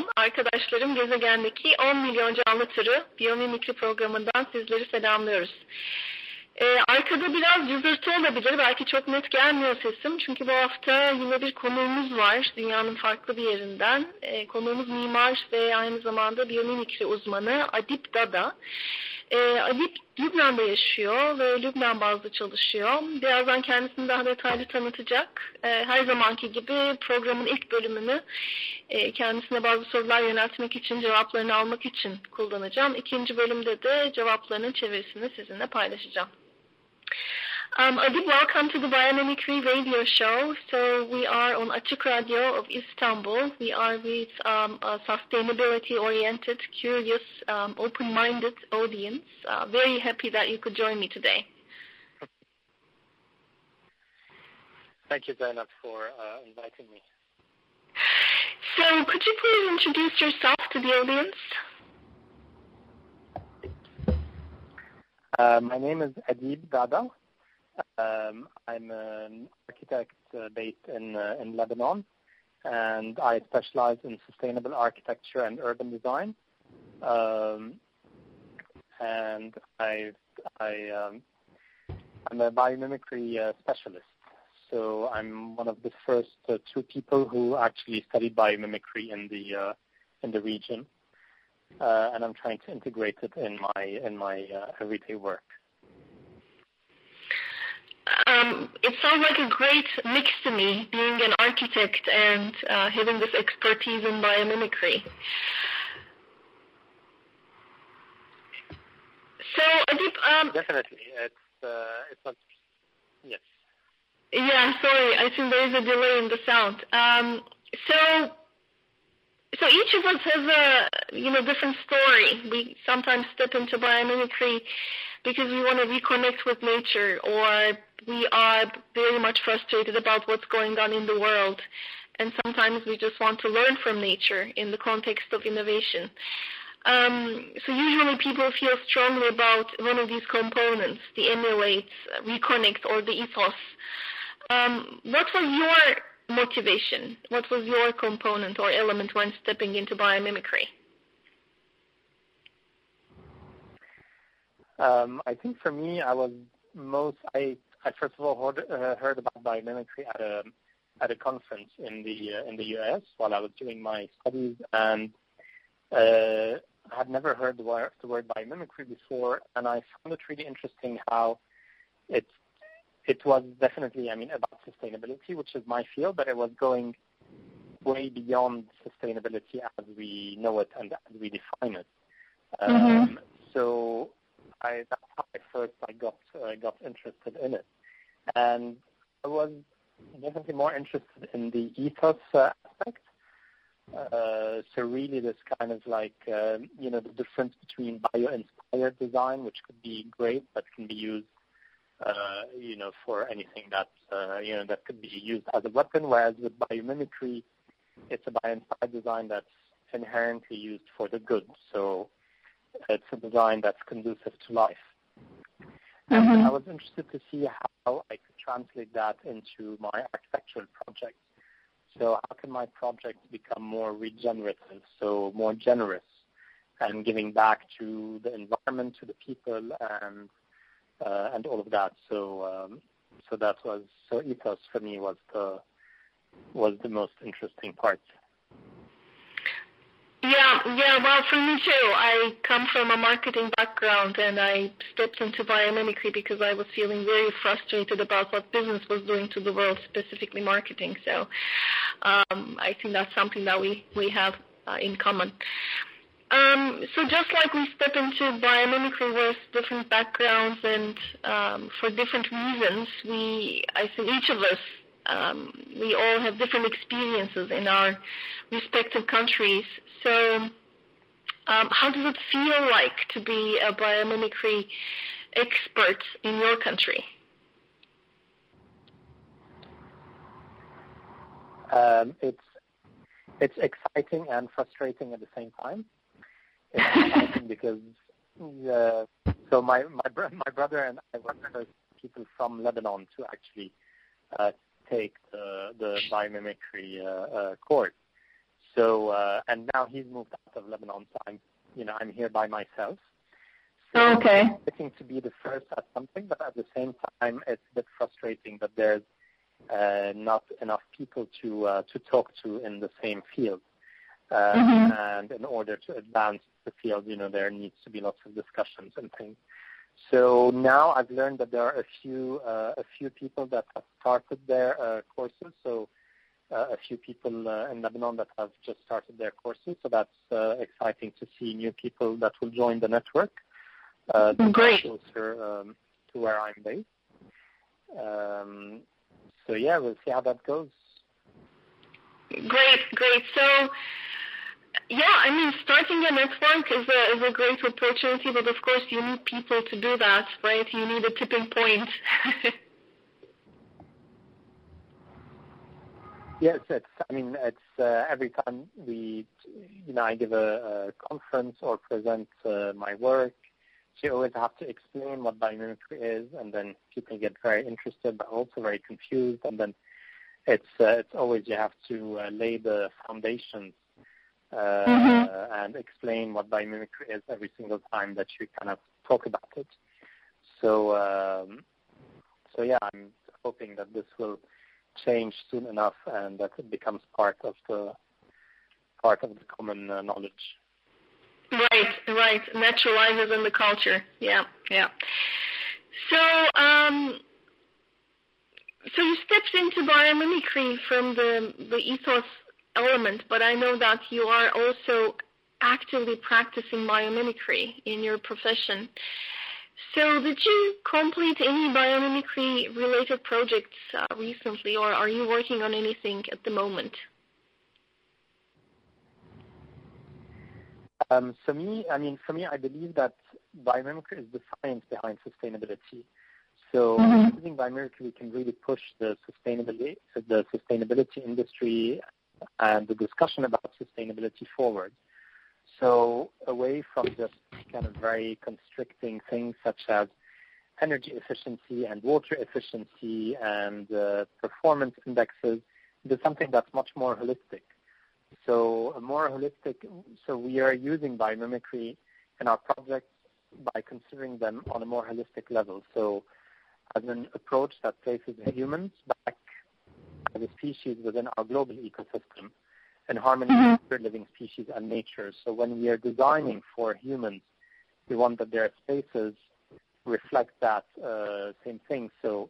Arhon. Arkadaşlarım gezegendeki 10 milyon canlı türü biyomimikri programından sizleri selamlıyoruz. Ee, arkada biraz cızırtı olabilir. Belki çok net gelmiyor sesim. Çünkü bu hafta yine bir konuğumuz var. Dünyanın farklı bir yerinden. Ee, konuğumuz mimar ve aynı zamanda biyomimikri uzmanı Adip Dada. Ee, Adip Lübnan'da yaşıyor ve Lübnan bazlı çalışıyor. Birazdan kendisini daha detaylı tanıtacak. Ee, her zamanki gibi programın ilk bölümünü e, kendisine bazı sorular yöneltmek için, cevaplarını almak için kullanacağım. İkinci bölümde de cevaplarının çevirisini sizinle paylaşacağım. Um, Adib, welcome to the Biomimicry radio show. So we are on Açık Radio of Istanbul. We are with um, a sustainability-oriented, curious, um, open-minded audience. Uh, very happy that you could join me today. Thank you, Zainab, for uh, inviting me. So could you please introduce yourself to the audience? Uh, my name is Adib Dada. Um, I'm an architect uh, based in uh, in Lebanon, and I specialize in sustainable architecture and urban design. Um, and I I um, I'm a biomimicry uh, specialist. So I'm one of the first uh, two people who actually studied biomimicry in the uh, in the region, uh, and I'm trying to integrate it in my in my everyday work. Um, it sounds like a great mix to me, being an architect and uh, having this expertise in biomimicry. So, Adib, um, Definitely, it's uh, it's not yes. yeah, sorry, I think there is a delay in the sound. Um, so, so each of us has a you know different story. We sometimes step into biomimicry because we want to reconnect with nature, or we are very much frustrated about what's going on in the world, and sometimes we just want to learn from nature in the context of innovation. Um, so usually people feel strongly about one of these components, the emulate, reconnect, or the ethos. Um, what was your motivation? What was your component or element when stepping into biomimicry? Um, I think for me, I was most I, I first of all heard, uh, heard about biomimicry at a at a conference in the uh, in the U.S. while I was doing my studies, and uh, I had never heard the word, the word biomimicry before, and I found it really interesting how it it was definitely I mean about sustainability, which is my field, but it was going way beyond sustainability as we know it and as we define it. Um, Mhm. So I, that's how I first I got uh, got interested in it, and I was definitely more interested in the ethos uh, aspect. Uh, so really, this kind of like um, you know the difference between bio-inspired design, which could be great, but can be used uh, you know for anything that uh, you know that could be used as a weapon. Whereas with biomimicry, it's a bio-inspired design that's inherently used for the good. So it's a design that's conducive to life. And Mhm. I was interested to see how I could translate that into my architectural project. So how can my project become more regenerative, so more generous, and giving back to the environment, to the people, and uh, and all of that. So um, so that was so ethos for me was the was the most interesting part. Yeah, yeah. Well, for me too. I come from a marketing background, and I stepped into biomimicry because I was feeling very frustrated about what business was doing to the world, specifically marketing. So, um, I think that's something that we we have uh, in common. um, so just like we step into biomimicry with different backgrounds and um, for different reasons, we, I think each of us, um, we all have different experiences in our respective countries. So um, how does it feel like to be a biomimicry expert in your country? Um, it's it's exciting and frustrating at the same time. It's exciting because uh, so my my my brother and I were the first people from Lebanon to actually uh, take the the biomimicry uh, uh, course. So uh, and now he's moved out of Lebanon, so I'm you know I'm here by myself. So okay. It's exciting to be the first at something, but at the same time, it's a bit frustrating that there's uh, not enough people to uh, to talk to in the same field. Uh, mm-hmm. And in order to advance the field, you know, there needs to be lots of discussions and things. So now I've learned that there are a few uh, a few people that have started their uh, courses. So a few people uh, in Lebanon that have just started their courses. So that's uh, exciting to see new people that will join the network. Uh, Great. Closer um, to where I'm based. Um, so yeah, we'll see how that goes. Great, great. So yeah, I mean, starting a network is a is a great opportunity, but of course you need people to do that, right? You need a tipping point. yes, it's. I mean, it's uh, every time we, you know, I give a, a conference or present uh, my work. You always have to explain what biomimicry is, and then people get very interested, but also very confused. And then it's uh, it's always you have to uh, lay the foundations uh, mm-hmm. and explain what biomimicry is every single time that you kind of talk about it. So, um, so yeah, I'm hoping that this will change soon enough and that it becomes part of the part of the common uh, knowledge. Right, right. Naturalizes in the culture. Yeah, yeah. So, um, so you stepped into biomimicry from the the ethos element, but I know that you are also actively practicing biomimicry in your profession. So did you complete any biomimicry related projects uh, recently or are you working on anything at the moment? Um, so me, I mean, for me, I believe that biomimicry is the science behind sustainability. So mm-hmm. using biomimicry, we can really push the sustainability, the sustainability industry and the discussion about sustainability forward. So away from just kind of very constricting things such as energy efficiency and water efficiency and uh, performance indexes to something that's much more holistic. So a more holistic, so we are using biomimicry in our projects by considering them on a more holistic level. So as an approach that places humans back as a species within our global ecosystem in harmony mm-hmm. with other living species and nature. So when we are designing for humans, we want that their spaces reflect that uh, same thing. So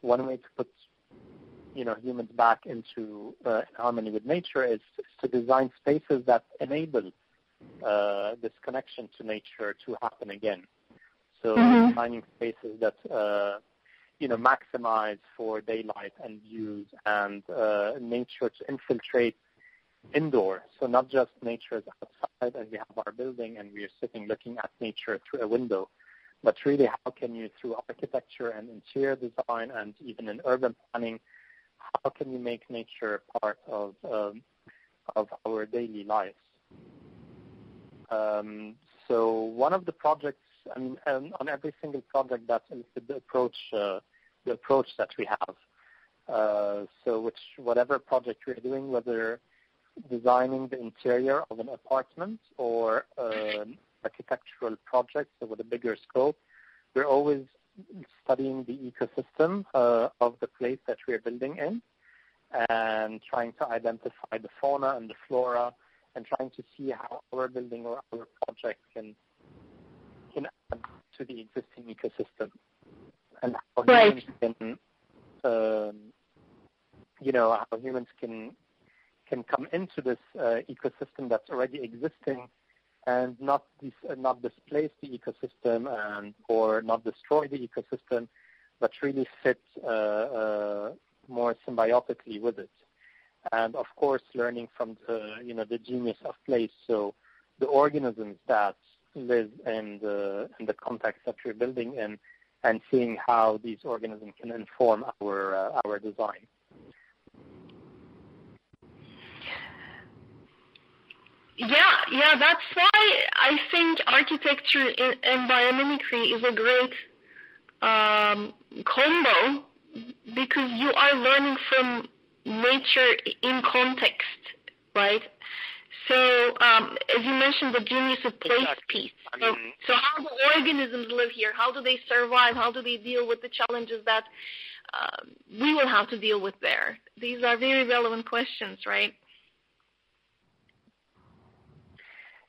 one way to put you know humans back into uh, harmony with nature is, is, to design spaces that enable uh, this connection to nature to happen again. So mm-hmm. designing spaces that uh, you know, maximize for daylight and views and uh, nature to infiltrate indoor. So not just nature is outside and we have our building and we are sitting looking at nature through a window, but really how can you, through architecture and interior design and even in urban planning, how can you make nature part of um, of our daily lives? Um, so one of the projects I mean, um, on every single project, that's the approach, uh, the approach that we have. Uh, so, which whatever project we're doing, whether designing the interior of an apartment or an architectural project, so with a bigger scope, we're always studying the ecosystem uh, of the place that we're building in and trying to identify the fauna and the flora and trying to see how our building or our project can can add to the existing ecosystem and how right. humans can, um, you know, how humans can can come into this uh, ecosystem that's already existing and not dis- not displace the ecosystem and or not destroy the ecosystem, but really fit uh, uh, more symbiotically with it. And of course, learning from the you know the genius of place. So the organisms that live in the in the context that we're building in, and seeing how these organisms can inform our uh, our design. Yeah, yeah, that's why I think architecture and biomimicry is a great um, combo because you are learning from nature in context, right? So, um, as you mentioned, the genius of place exactly. piece. I mean, so, so, how do organisms live here? How do they survive? How do they deal with the challenges that uh, we will have to deal with there? These are very relevant questions, right?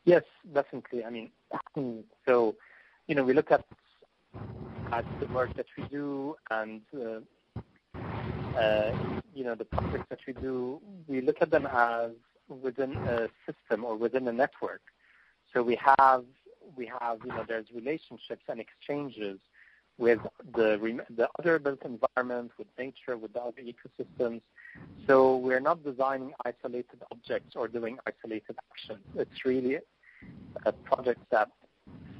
Yes, definitely. I mean, so you know, we look at at the work that we do and uh, uh, you know the projects that we do. We look at them as within a system or within a network. So we have we have you know there's relationships and exchanges with the the other built environment, with nature, with the other ecosystems. So we're not designing isolated objects or doing isolated actions. It's really a project that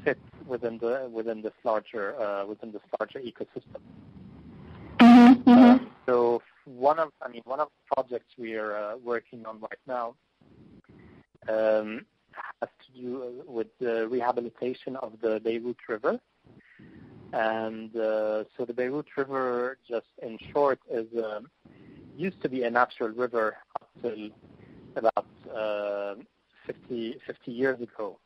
fits within the within this larger uh, within this larger ecosystem. Mm-hmm, mm-hmm. so one of I mean one of the projects we are uh, working on right now um, has to do with the rehabilitation of the Beirut River. And uh, so the Beirut River, just in short, is um, used to be a natural river up till about uh, 50, 50 years ago.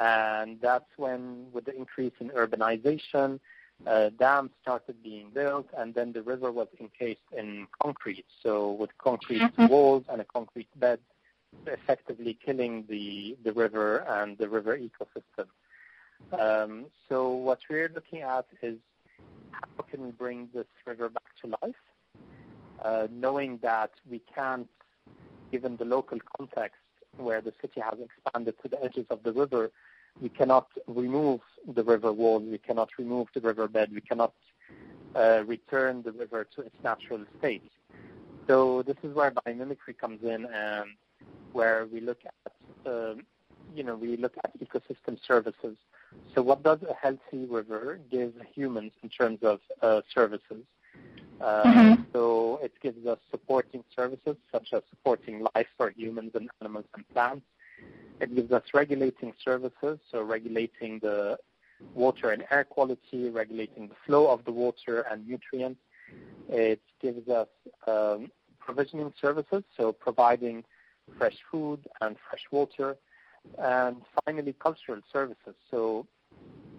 And that's when, with the increase in urbanization, uh, dams started being built, and then the river was encased in concrete. So with concrete mm-hmm. walls and a concrete bed, effectively killing the, the river and the river ecosystem. Um, so what we're looking at is how can we bring this river back to life, uh, knowing that we can't, given the local context where the city has expanded to the edges of the river, we cannot remove the river wall, we cannot remove the riverbed, we cannot uh, return the river to its natural state. So this is where biomimicry comes in and where we look at, uh, you know, we look at ecosystem services. So what does a healthy river give humans in terms of uh, services? Uh, mm-hmm. So it gives us supporting services such as supporting life for humans and animals and plants. It gives us regulating services, so regulating the water and air quality, regulating the flow of the water and nutrients. It gives us um, provisioning services, so providing fresh food and fresh water, and finally cultural services. So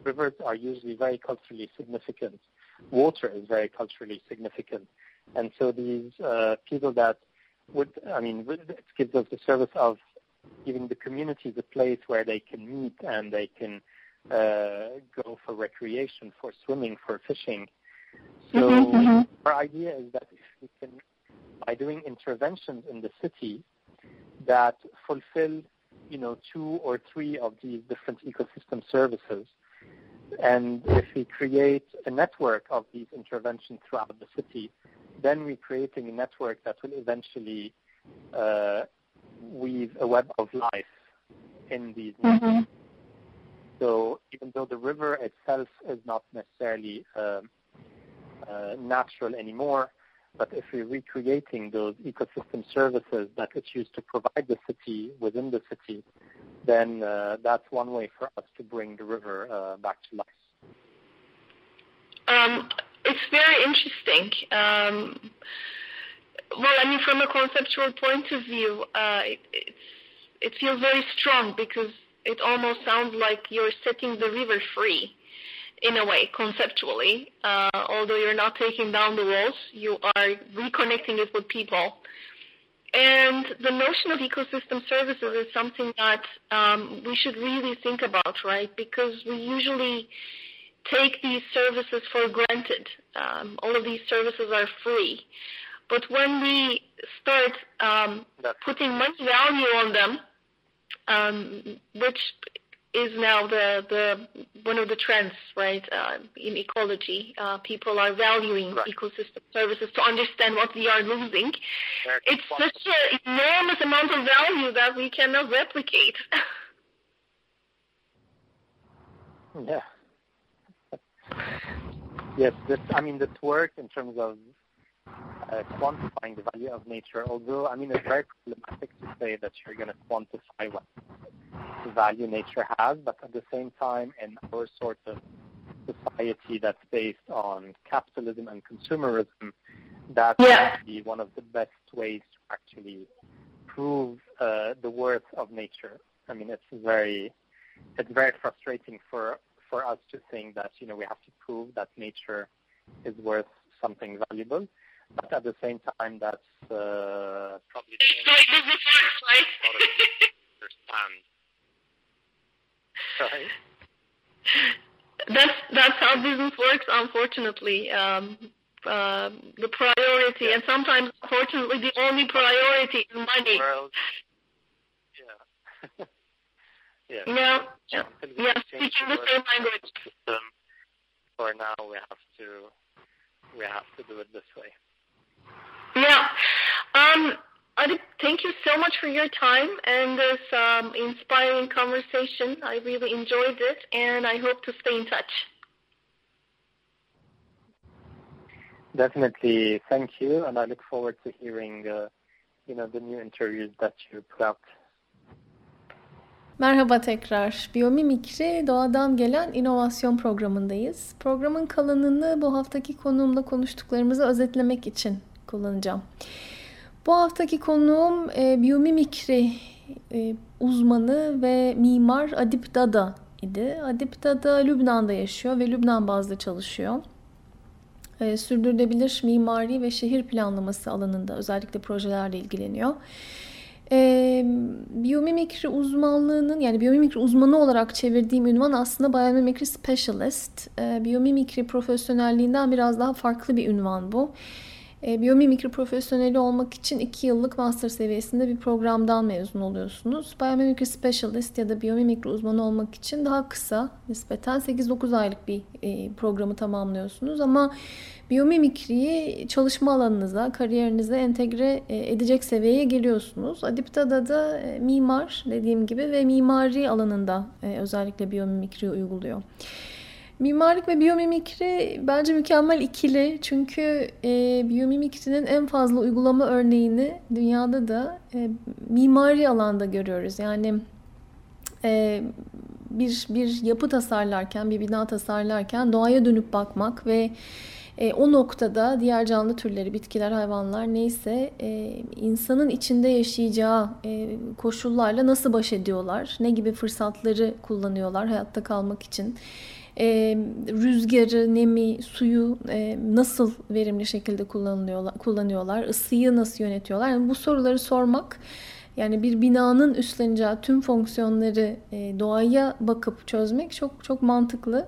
rivers are usually very culturally significant. Water is very culturally significant. And so these uh, people that would, I mean, it gives us the service of giving the communities a place where they can meet and they can uh, go for recreation, for swimming, for fishing. So mm-hmm, mm-hmm. our idea is that if we can, by doing interventions in the city, that fulfill, you know, two or three of these different ecosystem services. And if we create a network of these interventions throughout the city, then we're creating a network that will eventually uh, weave a web of life in these mm-hmm. So even though the river itself is not necessarily uh, uh, natural anymore, but if we're recreating those ecosystem services that it's used to provide the city within the city, then uh, that's one way for us to bring the river uh, back to life. Um, it's very interesting. Um, well, I mean, from a conceptual point of view, uh, it, it feels very strong because it almost sounds like you're setting the river free in a way, conceptually. Uh, although you're not taking down the walls, you are reconnecting it with people. And the notion of ecosystem services is something that um, we should really think about, right? Because we usually take these services for granted. Um, all of these services are free. But when we start um, putting money value on them, um, which is now the the one of the trends, right? Uh, in ecology, uh, people are valuing right. ecosystem services to understand what we are losing. it's such an enormous amount of value that we cannot replicate. yeah. Yes, this, I mean, this work in terms of uh, quantifying the value of nature, although, I mean, it's very problematic to say that you're going to quantify what the value nature has, but at the same time, in our sort of society that's based on capitalism and consumerism, that's yeah. one of the best ways to actually prove uh, the worth of nature. I mean, it's very, it's very frustrating for for us to think that you know we have to prove that nature is worth something valuable, but at the same time, that's uh, probably understand Sorry. That's that's how business works. Unfortunately, um, uh, the priority, and sometimes, unfortunately, the only priority is money. World. Yeah. yeah. Yeah. Yeah. yeah. Speaking the same language. System, for now, we have to we have to do it this way. Yeah. Um, Adip, thank you so much for your time and this um, inspiring conversation. I really enjoyed it, and I hope to stay in touch. Definitely, thank you, and I look forward to hearing, uh, you know, the new interviews that you put out. Merhaba tekrar. Biyomimikri Doğadan Gelen inovasyon programındayız. Programın kalanını bu haftaki konuğumla konuştuklarımızı özetlemek için kullanacağım. Bu haftaki konuğum e, biyomimikri e, uzmanı ve mimar Adip Dada idi. Adip Dada Lübnan'da yaşıyor ve Lübnan bazlı çalışıyor. E, sürdürülebilir mimari ve şehir planlaması alanında özellikle projelerle ilgileniyor. E, biyomimikri uzmanlığının yani biyomimikri uzmanı olarak çevirdiğim ünvan aslında biyomimikri specialist. E, biyomimikri profesyonelliğinden biraz daha farklı bir ünvan bu. E, biyomimikri profesyoneli olmak için 2 yıllık master seviyesinde bir programdan mezun oluyorsunuz. Biyomimikri specialist ya da biyomimikri uzmanı olmak için daha kısa nispeten 8-9 aylık bir e, programı tamamlıyorsunuz. Ama biyomimikriyi çalışma alanınıza, kariyerinize entegre e, edecek seviyeye geliyorsunuz. Adipta'da da e, mimar dediğim gibi ve mimari alanında özellikle biyomimikri uyguluyor. Mimarlık ve biyomimikri bence mükemmel ikili. Çünkü e, biyomimikrinin en fazla uygulama örneğini dünyada da e, mimari alanda görüyoruz. Yani e, bir bir yapı tasarlarken, bir bina tasarlarken doğaya dönüp bakmak ve e, o noktada diğer canlı türleri, bitkiler, hayvanlar neyse e, insanın içinde yaşayacağı e, koşullarla nasıl baş ediyorlar, ne gibi fırsatları kullanıyorlar hayatta kalmak için e, rüzgarı, nemi, suyu e, nasıl verimli şekilde kullanıyorlar, kullanıyorlar, ısıyı nasıl yönetiyorlar? Yani bu soruları sormak yani bir binanın üstleneceği tüm fonksiyonları e, doğaya bakıp çözmek çok çok mantıklı.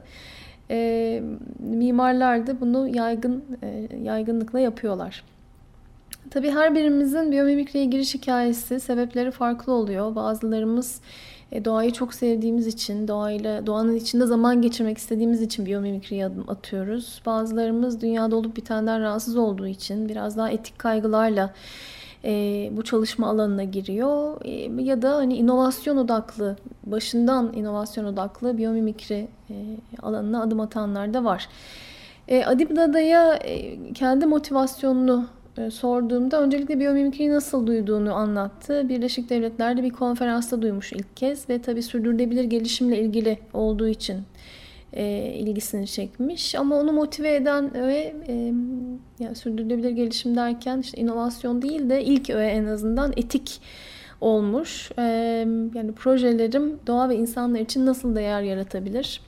E, mimarlar da bunu yaygın e, yaygınlıkla yapıyorlar. Tabii her birimizin biyomimikriye giriş hikayesi, sebepleri farklı oluyor. Bazılarımız e, doğayı çok sevdiğimiz için, doğayla doğanın içinde zaman geçirmek istediğimiz için biyomimikriye adım atıyoruz. Bazılarımız dünyada olup bitenden rahatsız olduğu için biraz daha etik kaygılarla e, bu çalışma alanına giriyor. E, ya da hani inovasyon odaklı, başından inovasyon odaklı biyomimikri e, alanına adım atanlar da var. E, Adib e, kendi motivasyonunu sorduğumda öncelikle biyomimikriyi nasıl duyduğunu anlattı. Birleşik Devletler'de bir konferansta duymuş ilk kez ve tabii sürdürülebilir gelişimle ilgili olduğu için e, ilgisini çekmiş. Ama onu motive eden ve e, yani sürdürülebilir gelişim derken işte inovasyon değil de ilk öğe en azından etik olmuş. E, yani projelerim doğa ve insanlar için nasıl değer yaratabilir?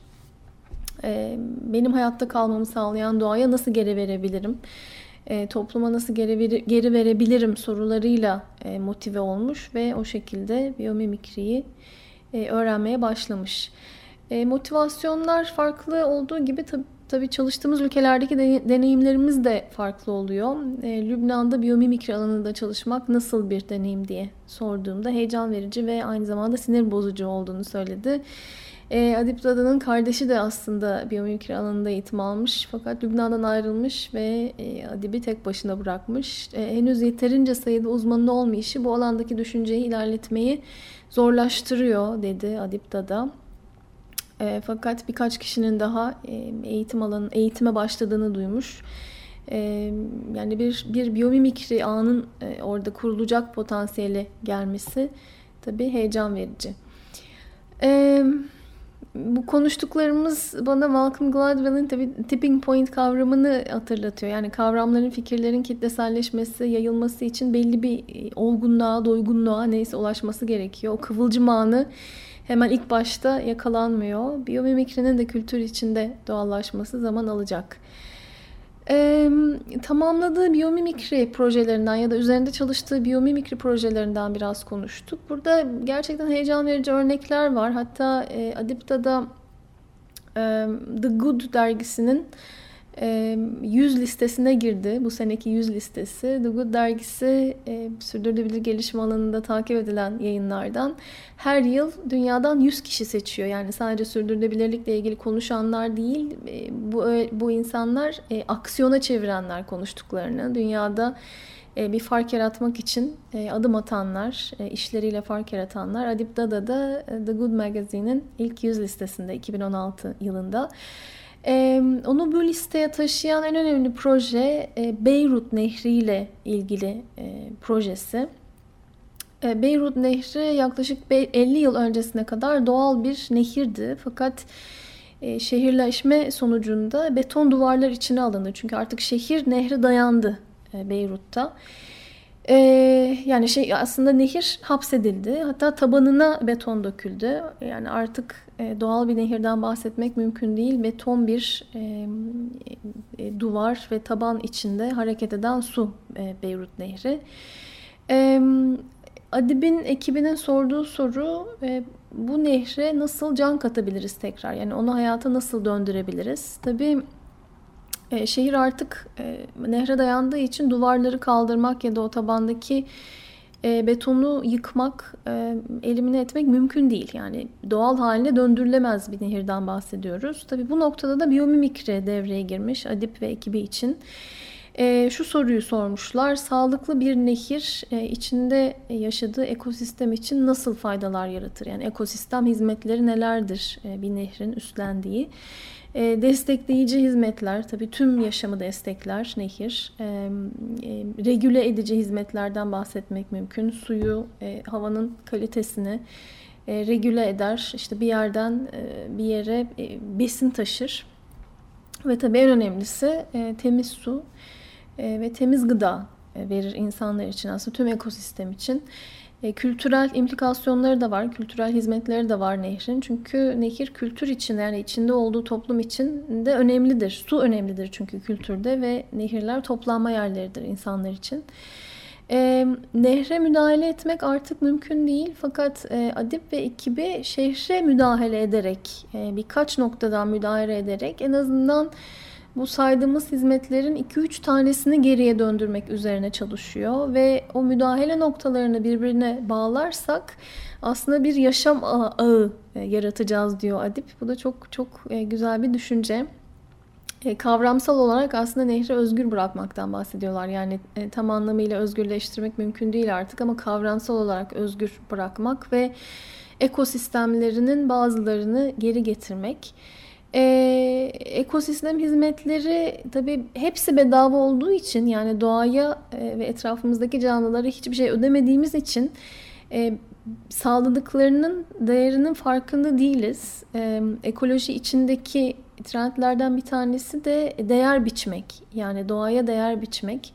E, benim hayatta kalmamı sağlayan doğaya nasıl geri verebilirim? E, topluma nasıl geri, geri verebilirim sorularıyla e, motive olmuş ve o şekilde biyomimikriyi e, öğrenmeye başlamış. E, motivasyonlar farklı olduğu gibi tabii Tabii çalıştığımız ülkelerdeki deneyimlerimiz de farklı oluyor. E, Lübnan'da biyomimikri alanında çalışmak nasıl bir deneyim diye sorduğumda heyecan verici ve aynı zamanda sinir bozucu olduğunu söyledi. E, Adip Dada'nın kardeşi de aslında biyomimikri alanında eğitim almış fakat Lübnan'dan ayrılmış ve e, Adip'i tek başına bırakmış. E, henüz yeterince sayıda uzmanın olmayışı bu alandaki düşünceyi ilerletmeyi zorlaştırıyor dedi Adip Dada. E, fakat birkaç kişinin daha e, eğitim alanı eğitime başladığını duymuş. E, yani bir bir biyomimikri ağının e, orada kurulacak potansiyeli gelmesi tabii heyecan verici. E, bu konuştuklarımız bana Malcolm Gladwell'in tabii tipping point kavramını hatırlatıyor. Yani kavramların, fikirlerin kitleselleşmesi, yayılması için belli bir e, olgunluğa, doygunluğa neyse ulaşması gerekiyor. O kıvılcım anı hemen ilk başta yakalanmıyor. Biyomimikrinin de kültür içinde doğallaşması zaman alacak. Ee, tamamladığı biyomimikri projelerinden ya da üzerinde çalıştığı biyomimikri projelerinden biraz konuştuk. Burada gerçekten heyecan verici örnekler var. Hatta e, Adipta'da e, The Good dergisinin 100 listesine girdi. Bu seneki 100 listesi. The Good dergisi sürdürülebilir gelişim alanında takip edilen yayınlardan her yıl dünyadan 100 kişi seçiyor. Yani sadece sürdürülebilirlikle ilgili konuşanlar değil, bu bu insanlar aksiyona çevirenler konuştuklarını, dünyada bir fark yaratmak için adım atanlar, işleriyle fark yaratanlar. Adip Dada da The Good Magazine'in ilk 100 listesinde 2016 yılında. Onu bu listeye taşıyan en önemli proje e, Beyrut Nehri ile ilgili e, projesi. E, Beyrut Nehri yaklaşık 50 yıl öncesine kadar doğal bir nehirdi. Fakat şehirleşme sonucunda beton duvarlar içine alındı. Çünkü artık şehir nehre dayandı Beyrut'ta. Yani şey aslında nehir hapsedildi. Hatta tabanına beton döküldü. Yani artık doğal bir nehirden bahsetmek mümkün değil. Beton bir e, e, duvar ve taban içinde hareket eden su e, Beyrut Nehri. E, Adib'in ekibinin sorduğu soru e, bu nehre nasıl can katabiliriz tekrar? Yani onu hayata nasıl döndürebiliriz? Tabii e, şehir artık e, nehre dayandığı için duvarları kaldırmak ya da o tabandaki e, betonu yıkmak, e, elimine etmek mümkün değil. Yani doğal haline döndürülemez bir nehirden bahsediyoruz. Tabi bu noktada da biyomimikri devreye girmiş Adip ve ekibi için. E, şu soruyu sormuşlar. Sağlıklı bir nehir e, içinde yaşadığı ekosistem için nasıl faydalar yaratır? Yani ekosistem hizmetleri nelerdir e, bir nehrin üstlendiği? E, destekleyici hizmetler, tabii tüm yaşamı destekler nehir. E, e, regüle edici hizmetlerden bahsetmek mümkün. Suyu, e, havanın kalitesini e, regüle eder. İşte bir yerden e, bir yere e, besin taşır. Ve tabii en önemlisi e, temiz su e, ve temiz gıda e, verir insanlar için aslında tüm ekosistem için. E, kültürel implikasyonları da var, kültürel hizmetleri de var nehrin. Çünkü nehir kültür için yani içinde olduğu toplum için de önemlidir. Su önemlidir çünkü kültürde ve nehirler toplanma yerleridir insanlar için. E, nehre müdahale etmek artık mümkün değil fakat e, Adip ve ekibi şehre müdahale ederek e, birkaç noktadan müdahale ederek en azından bu saydığımız hizmetlerin 2-3 tanesini geriye döndürmek üzerine çalışıyor ve o müdahale noktalarını birbirine bağlarsak aslında bir yaşam ağı e, yaratacağız diyor Adip. Bu da çok çok e, güzel bir düşünce. E, kavramsal olarak aslında nehri özgür bırakmaktan bahsediyorlar. Yani tam anlamıyla özgürleştirmek mümkün değil artık ama kavramsal olarak özgür bırakmak ve ekosistemlerinin bazılarını geri getirmek. E, ekosistem hizmetleri tabii hepsi bedava olduğu için yani doğaya e, ve etrafımızdaki canlılara hiçbir şey ödemediğimiz için e, sağladıklarının değerinin farkında değiliz. E, ekoloji içindeki trendlerden bir tanesi de değer biçmek yani doğaya değer biçmek.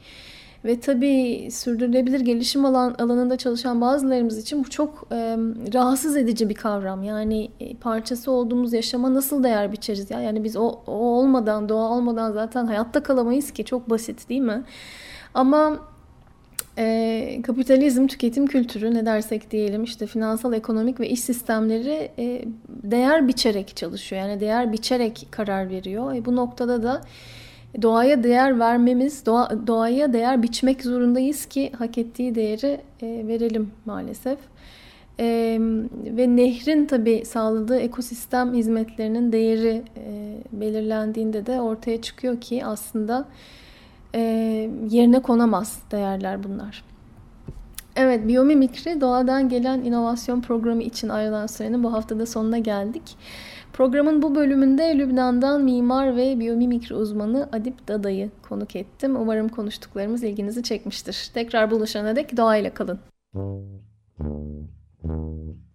Ve tabii sürdürülebilir gelişim alan, alanında çalışan bazılarımız için bu çok e, rahatsız edici bir kavram. Yani e, parçası olduğumuz yaşama nasıl değer biçeriz ya? Yani biz o, o olmadan, doğa olmadan zaten hayatta kalamayız ki. Çok basit değil mi? Ama e, kapitalizm, tüketim kültürü ne dersek diyelim işte finansal, ekonomik ve iş sistemleri e, değer biçerek çalışıyor. Yani değer biçerek karar veriyor. E, bu noktada da doğaya değer vermemiz, doğa, doğaya değer biçmek zorundayız ki hak ettiği değeri e, verelim maalesef. E, ve nehrin tabii sağladığı ekosistem hizmetlerinin değeri e, belirlendiğinde de ortaya çıkıyor ki aslında e, yerine konamaz değerler bunlar. Evet, biyomimikri doğadan gelen inovasyon programı için ayrılan sürenin bu haftada sonuna geldik. Programın bu bölümünde Lübnan'dan mimar ve biyomimikri uzmanı Adip Dada'yı konuk ettim. Umarım konuştuklarımız ilginizi çekmiştir. Tekrar buluşana dek doğayla kalın.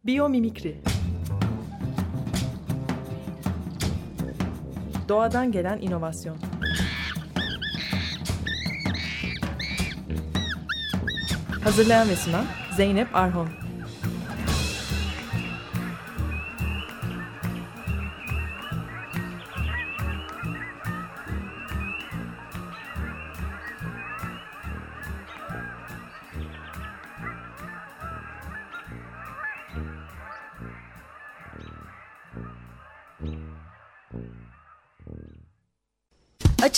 Biyomimikri Doğadan gelen inovasyon Hazırlayan ve sunan Zeynep Arhon